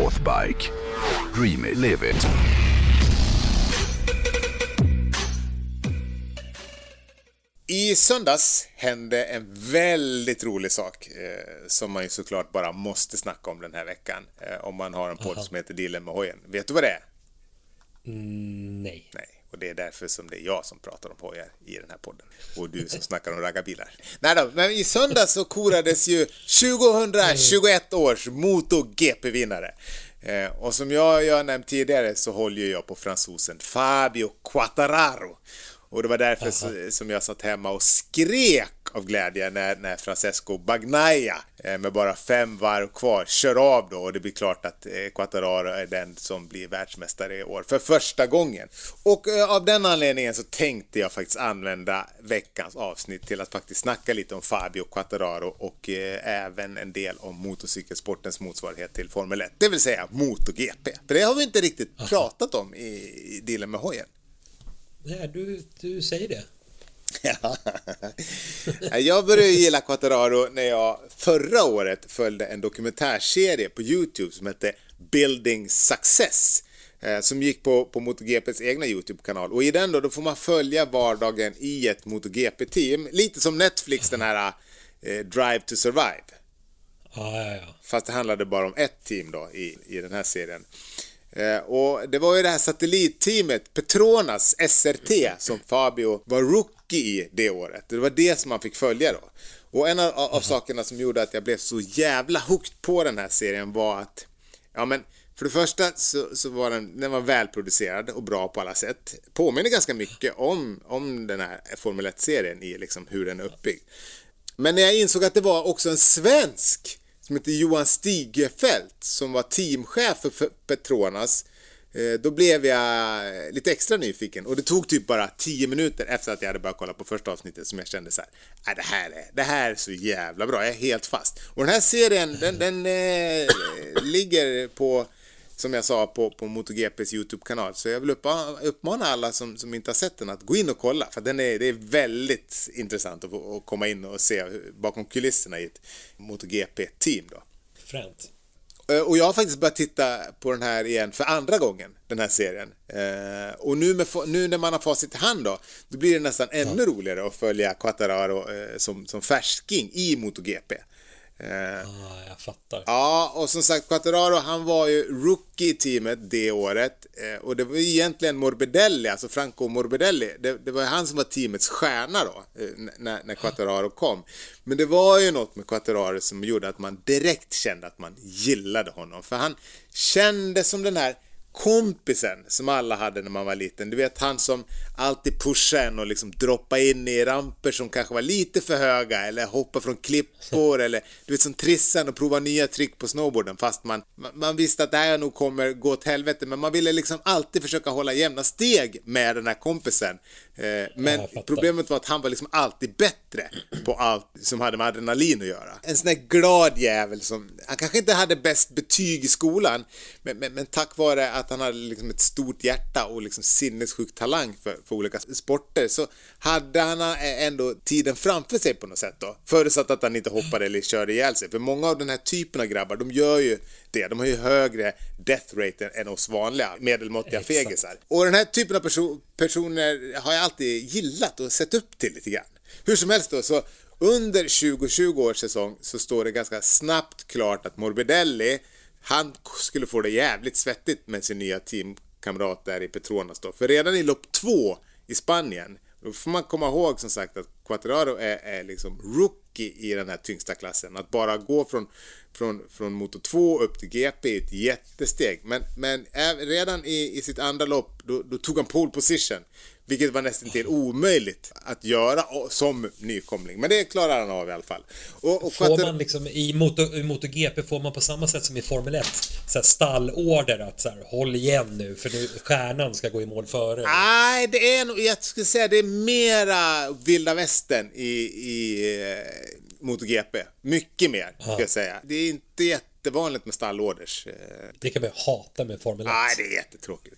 Northbike. Dream it, live it. I söndags hände en väldigt rolig sak eh, som man ju såklart bara måste snacka om den här veckan. Eh, om man har en podd som heter Dillen med hojen. Vet du vad det är? Mm, nej. Nej, och det är därför som det är jag som pratar om hojar i den här podden. Och du som snackar om raggarbilar. Nej då, men i söndags så korades ju 2021 års MotoGP-vinnare. Eh, och som jag, jag nämnt tidigare så håller jag på fransosen Fabio Quattararo. Och det var därför så, som jag satt hemma och skrek av glädje när, när Francesco Bagnaia eh, med bara fem varv kvar kör av då och det blir klart att eh, Quattararo är den som blir världsmästare i år för första gången. Och eh, av den anledningen så tänkte jag faktiskt använda veckans avsnitt till att faktiskt snacka lite om Fabio Quattararo och även en del om motorcykelsportens motsvarighet till Formel 1, det vill säga MotoGP. För det har vi inte riktigt pratat om i, i dealen med hojen. Nej, du, du säger det. Ja. Jag började gilla Quattararo när jag förra året följde en dokumentärserie på Youtube som hette Building Success. eh, Som gick på, på MotoGPs egna Youtube-kanal. Och i den då, då får man följa vardagen i ett MotoGP-team. Lite som Netflix, den här eh, Drive to Survive. Ja, ja, ja. Fast det handlade bara om ett team då i, i den här serien. Eh, och det var ju det här satellitteamet Petronas SRT som Fabio var rookie i det året. Det var det som man fick följa då. Och en av, av sakerna som gjorde att jag blev så jävla hooked på den här serien var att, ja men för det första så, så var den, den var välproducerad och bra på alla sätt. Påminner ganska mycket om, om den här Formel 1-serien i liksom hur den är uppbyggd. Men när jag insåg att det var också en svensk som heter Johan Stigefelt som var teamchef för Petronas. Eh, då blev jag eh, lite extra nyfiken. Och det tog typ bara 10 minuter efter att jag hade börjat kolla på första avsnittet som jag kände så här, äh, det här är, det här är så jävla bra, jag är helt fast. Och den här serien, den, den eh, ligger på som jag sa på, på MotoGPs YouTube-kanal. Så jag vill uppmana, uppmana alla som, som inte har sett den att gå in och kolla. För den är, det är väldigt intressant att, att komma in och se bakom kulisserna i ett MotoGP-team. Då. Fränt. Eh, Och jag har faktiskt börjat titta på den här igen för andra gången, den här serien. Eh, och nu, med, nu när man har facit i hand då, då blir det nästan ännu roligare att följa Quattararo eh, som, som färsking i MotoGP. Eh, Ja, jag fattar. Ja, och som sagt, Quattararo han var ju rookie i teamet det året. Eh, och det var egentligen Morbidelli, alltså Franco Morbidelli. Det, det var han som var teamets stjärna då, eh, när, när Quattararo kom. Men det var ju något med Quattararo som gjorde att man direkt kände att man gillade honom. För han kände som den här kompisen som alla hade när man var liten. Du vet han som alltid pushade en och liksom droppa in i ramper som kanske var lite för höga eller hoppa från klippor eller du vet som trissan och prova nya trick på snowboarden fast man, man, visste att det här nog kommer gå åt helvete men man ville liksom alltid försöka hålla jämna steg med den här kompisen. Eh, men problemet var att han var liksom alltid bättre på allt som hade med adrenalin att göra. En sån där glad jävel som, han kanske inte hade bäst betyg i skolan men, men, men tack vare att han hade liksom ett stort hjärta och liksom sinnessjuk talang för, för olika sporter så hade han ändå tiden framför sig på något sätt då. Förutsatt att han inte hoppade eller körde ihjäl sig. För många av den här typen av grabbar, de gör ju det. De har ju högre death rate än, än oss vanliga medelmåttiga Exakt. fegisar. Och den här typen av perso- personer har jag alltid gillat och sett upp till lite grann. Hur som helst då, så under 2020 års säsong så står det ganska snabbt klart att Morbidelli, han skulle få det jävligt svettigt med sin nya teamkamrat där i Petronas då. För redan i lopp två i Spanien, då får man komma ihåg som sagt att Quattraro är, är liksom rookie i den här tyngsta klassen. Att bara gå från, från, från motor 2 upp till GP är ett jättesteg. Men, men eh, redan i, i sitt andra lopp, då, då tog han pole position. Vilket var nästan till omöjligt att göra som nykomling. Men det klarar han av i alla fall. Och, och Får man liksom i Moto, i MotoGP får man på samma sätt som i Formel 1 så här stallorder att så här, håll igen nu för nu stjärnan ska gå i mål före. Nej, det är nog, jag skulle säga det är mera vilda västern i, i eh, MotoGP. Mycket mer, ska jag säga. Det är inte jättevanligt med stallorders. eh, Det kan man hata med Formel 1. Nej, det är jättetråkigt.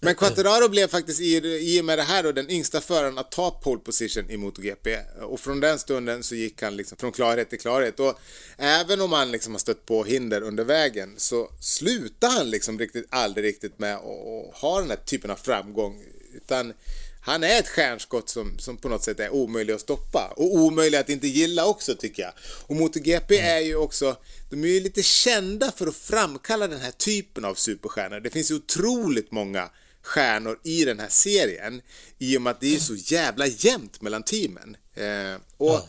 Men Quattararo blev faktiskt i, i och med det här då den yngsta föraren att ta pole position i MotoGP. Och från den stunden så gick han liksom från klarhet till klarhet. Och även om han liksom har stött på hinder under vägen så slutar han liksom riktigt, aldrig riktigt med att ha den här typen av framgång. Utan han är ett stjärnskott som, som på något sätt är omöjlig att stoppa. Och omöjlig att inte gilla också tycker jag. Och MotoGP är ju också, de är ju lite kända för att framkalla den här typen av superstjärnor. Det finns ju otroligt många stjärnor i den här serien i och med att det är så jävla jämnt mellan teamen. Eh, och ja.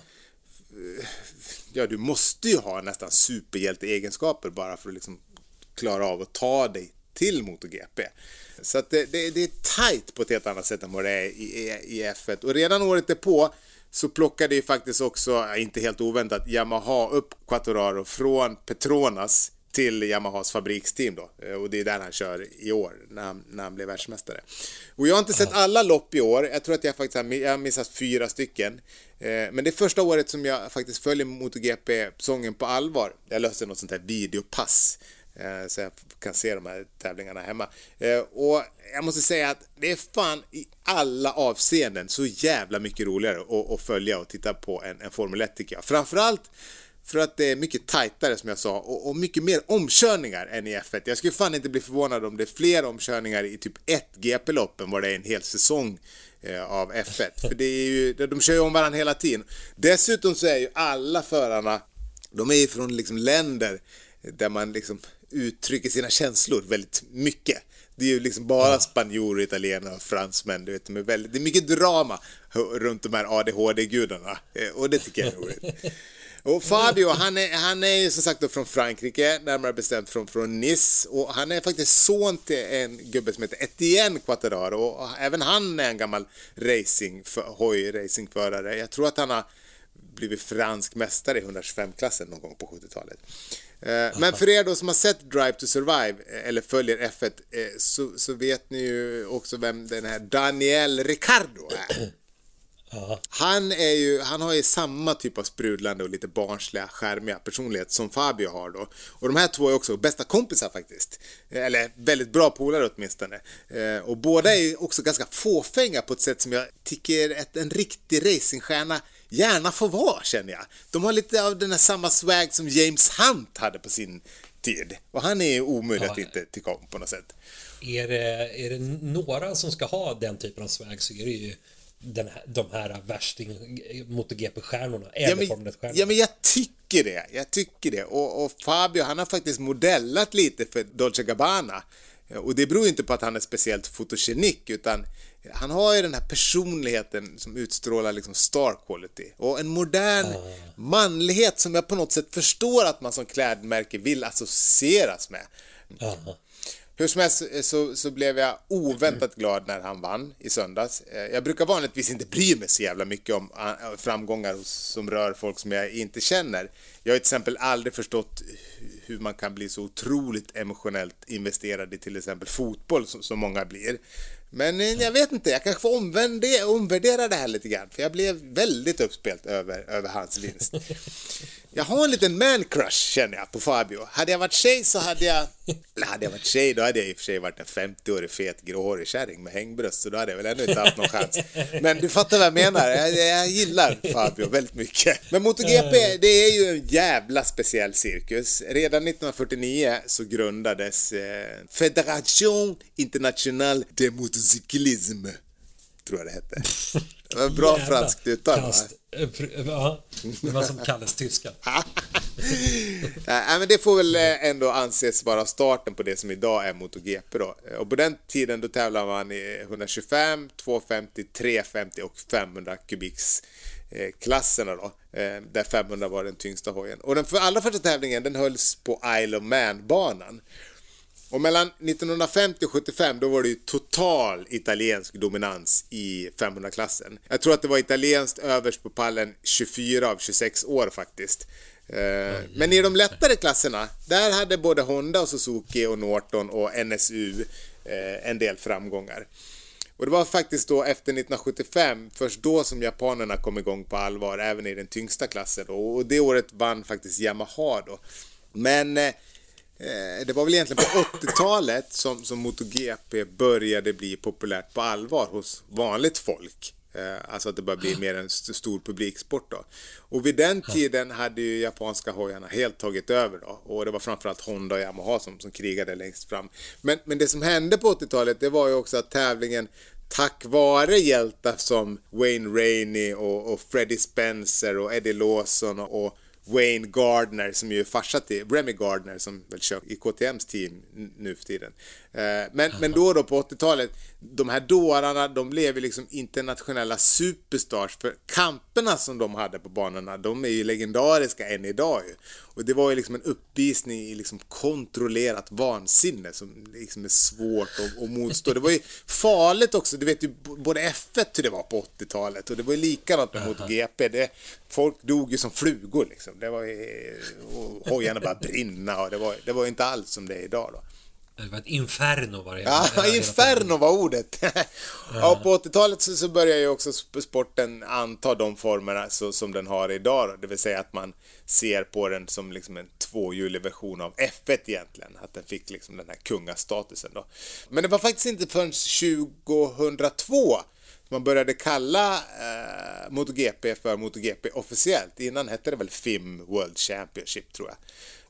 ja, du måste ju ha nästan superhjälteegenskaper bara för att liksom klara av att ta dig till MotoGP. Så att det, det, det, är tight på ett helt annat sätt än vad det är i, i, i F1. Och redan året därpå så plockade ju faktiskt också, inte helt oväntat, Yamaha upp Quattoraro från Petronas till Yamahas fabriksteam då. Eh, och det är där han kör i år, när han, när han blev världsmästare. Och jag har inte sett alla lopp i år. Jag tror att jag faktiskt har, jag missat fyra stycken. Eh, men det är första året som jag faktiskt följer MotoGP-sången på allvar. Jag löste något sånt här videopass Eh, så jag kan se de här tävlingarna hemma. Och jag måste säga att det är fan i alla avseenden så jävla mycket roligare att, att följa och titta på en, en Formel 1 tycker jag. Framförallt för att det är mycket tajtare som jag sa och, och, mycket mer omkörningar än i F1. Jag skulle fan inte bli förvånad om det är fler omkörningar i typ ett GP-lopp än vad det är en hel säsong eh, av F1. För det är ju, de kör ju om varandra hela tiden. Dessutom så är ju alla förarna, de är ju från liksom länder där man liksom uttrycker sina känslor väldigt mycket. Det är ju liksom bara spanjorer, italienare och fransmän. Du vet, de är väldigt, det är mycket drama runt de här ADHD-gudarna eh, och det tycker jag är roligt. Och Fabio, han är, han är ju som sagt då från Frankrike, närmare bestämt från, från Nice. Och han är faktiskt son till en gubbe som heter Etienne Quattararo. Och även han är en gammal racing, hoj-racingförare. Jag tror att han har blivit fransk mästare i 125-klassen någon gång på 70-talet. Eh, men för er då som har sett Drive to Survive, eh, eller följer F1, eh, så, så vet ni ju också vem den här Daniel Ricardo är. Han, är ju, han har ju samma typ av sprudlande och lite barnsliga, skärmiga personlighet som Fabio har då. Och de här två är också bästa kompisar faktiskt. Eller väldigt bra polare åtminstone. Och båda är också ganska fåfänga på ett sätt som jag tycker att en riktig racingstjärna gärna får vara, känner jag. De har lite av den här samma swag som James Hunt hade på sin tid. Och han är omöjlig ja, att inte tycka om på något sätt. Är det, är det några som ska ha den typen av swag så är det ju den här, de här värsting MotoGP-stjärnorna, eller ja, men, Formel 1-stjärnorna. Ja, men jag tycker det. Jag tycker det. Och, och Fabio, han har faktiskt modellat lite för Dolce Gabbana. Och det beror inte på att han är speciellt fotogenik utan han har ju den här personligheten som utstrålar liksom star quality. Och en modern uh. manlighet som jag på något sätt förstår att man som klädmärke vill associeras med. Uh. Hur som helst så, så blev jag oväntat glad när han vann i söndags. Eh, jag brukar vanligtvis inte bry mig så jävla mycket om eh, framgångar som rör folk som jag inte känner. Jag har till exempel aldrig förstått hur man kan bli så otroligt emotionellt investerad i till exempel fotboll som, som många blir. Men eh, jag vet inte, jag kanske får omvärdera det här lite grann, för jag blev väldigt uppspelt över, över hans vinst. Jag har en liten man-crush känner jag på Fabio. Hade jag varit tjej så hade jag... Eller hade jag varit tjej då hade jag i och för sig varit en 50-årig fet gråhårig kärring med hängbröst så då hade jag väl ännu inte haft någon chans. Men du fattar vad jag menar. Jag, jag gillar Fabio väldigt mycket. Men MotoGP, det är ju en jävla speciell cirkus. Redan 1949 så grundades eh, Federation Internationale de Motocyclisme tror jag det hette. Det var bra franskt uttal? Ja, det var som Kalles tyska. Nej, men det får väl eh, ändå anses vara starten på det som idag är MotoGP då. Och på den tiden då tävlar man i 125, 250, 350 och 500 kubiks eh, klasserna då, eh, där 500 var den tyngsta hojen. Och den allra första tävlingen den hölls på Isle of Man-banan. Och mellan 1950 och 75 då var det ju total italiensk dominans i 500-klassen. Jag tror att det var italienskt överst på pallen 24 av 26 år faktiskt. Eh, men i de lättare klasserna, där hade både Honda och Suzuki och Norton och NSU eh, en del framgångar. Och det var faktiskt då efter 1975, först då som japanerna kom igång på allvar, även i den tyngsta klassen. Och det året vann faktiskt Yamaha då. Men eh, det var väl egentligen på 80-talet som, som MotoGP började bli populärt på allvar hos vanligt folk. Eh, Alltså att det började bli mer en st- stor publiksport då. Och vid den tiden hade ju japanska hojarna helt tagit över då. Och det var framförallt Honda och Yamaha som, som krigade längst fram. Men, men det som hände på 80-talet det var ju också att tävlingen tack vare hjältar som Wayne Rainey och, och Freddie Spencer och Eddie Lawson och, och Wayne Gardner som ju är farsa till Remy Gardner som väl kör i KTMs team nu för tiden. Eh, Men, men då då på 80-talet, de här dårarna de blev ju liksom internationella superstars för kamperna som de hade på banorna de är ju legendariska än idag ju. Och det var ju liksom en uppvisning i liksom kontrollerat vansinne som liksom är svårt att, att motstå. Det var ju farligt också, du vet ju både F1 hur det var på 80-talet och det var ju likadant med MotoGP. Det, folk dog ju som flugor liksom. Det var ju, och hojarna bara brinna och det var, det var ju inte alls som det är idag då. Det var ett inferno var det Ja, hela inferno var ordet. ja, på 80-talet så, så börjar ju också sp- sporten anta de formerna så, som den har idag. Då. Det vill säga att man ser på den som liksom en tvåhjulig version av F1 egentligen. Att den fick liksom den här kungastatusen då. Men det var faktiskt inte förrän 2002 man började kalla eh, MotoGP för MotoGP officiellt. Innan hette det väl FIM World Championship tror jag.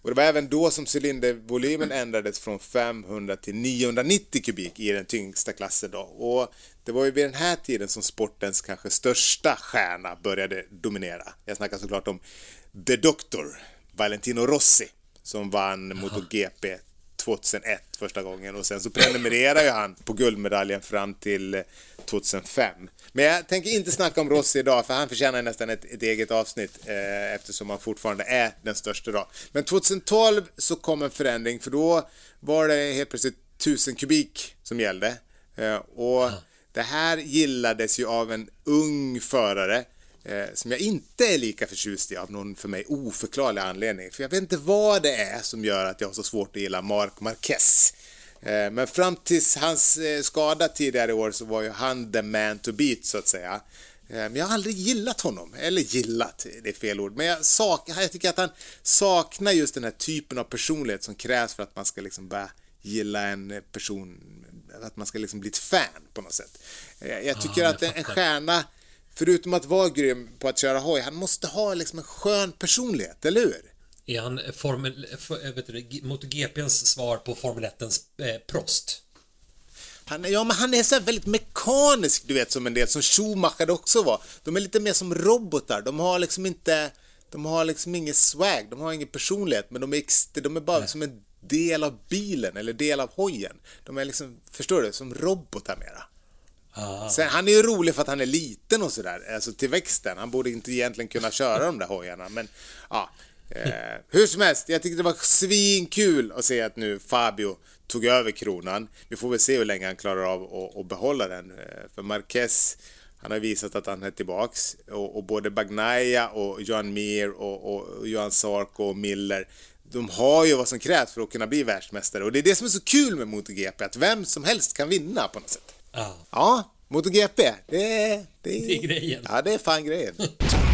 Och det var även då som cylindervolymen ändrades från 500 till 990 kubik i den tyngsta klassen då. Och det var ju vid den här tiden som sportens kanske största stjärna började dominera. Jag snackar såklart om The Doctor, Valentino Rossi, som vann MotoGP 2001 första gången och sen så prenumererar ju han på guldmedaljen fram till eh, 2005. Men jag tänker inte snacka om Rossi idag för han förtjänar nästan ett, ett eget avsnitt eh, eftersom han fortfarande är den största idag. Men 2012 så kom en förändring för då var det helt plötsligt 1000 kubik som gällde. Eh, och det här gillades ju av en ung förare eh, som jag inte är lika förtjust i av någon för mig oförklarlig anledning. För jag vet inte vad det är som gör att jag har så svårt att gilla Marc Marquez. Eh, men fram tills hans eh, skada tidigare i år så var ju han the man to beat så att säga. Eh, Men jag har aldrig gillat honom, eller gillat, det är fel ord, men jag, sak, jag tycker att han saknar just den här typen av personlighet som krävs för att man ska liksom börja gilla en person, att man ska liksom bli ett fan på något sätt. Eh, Jag tycker jag att en, en stjärna, förutom att vara grym på att köra hoj, han måste ha liksom en skön personlighet, eller hur? Är han Formel, f- äh, vet du, MotoGPns svar på Formel 1 eh, Prost? Han, ja, men han är så väldigt mekanisk, du vet, som en del, som Schumacher också var. De är lite mer som robotar. De har liksom inte, de har liksom ingen swag, de har ingen personlighet, men de är, de är bara som en del av bilen eller del av hojen. De är liksom, förstår du, som robotar mera. Ah. Sen, han är ju rolig för att han är liten och sådär, alltså till växten. Han borde inte egentligen kunna köra de där hojarna, men ja. Eh, hur som helst, jag tyckte det var svinkul att se att nu Fabio tog över kronan. Vi får väl se hur länge han klarar av att, att behålla den. Eh, för Marquez, han har visat att han är tillbaks. Och, och både Bagnaia och Johan Mir och, och Johan Sarko och Miller de har ju vad som krävs för att kunna bli världsmästare och det är det som är så kul med MotoGP, att vem som helst kan vinna på något sätt. Ja. MotoGP, det. Det Det är grejen. Ja, det är fan grejen.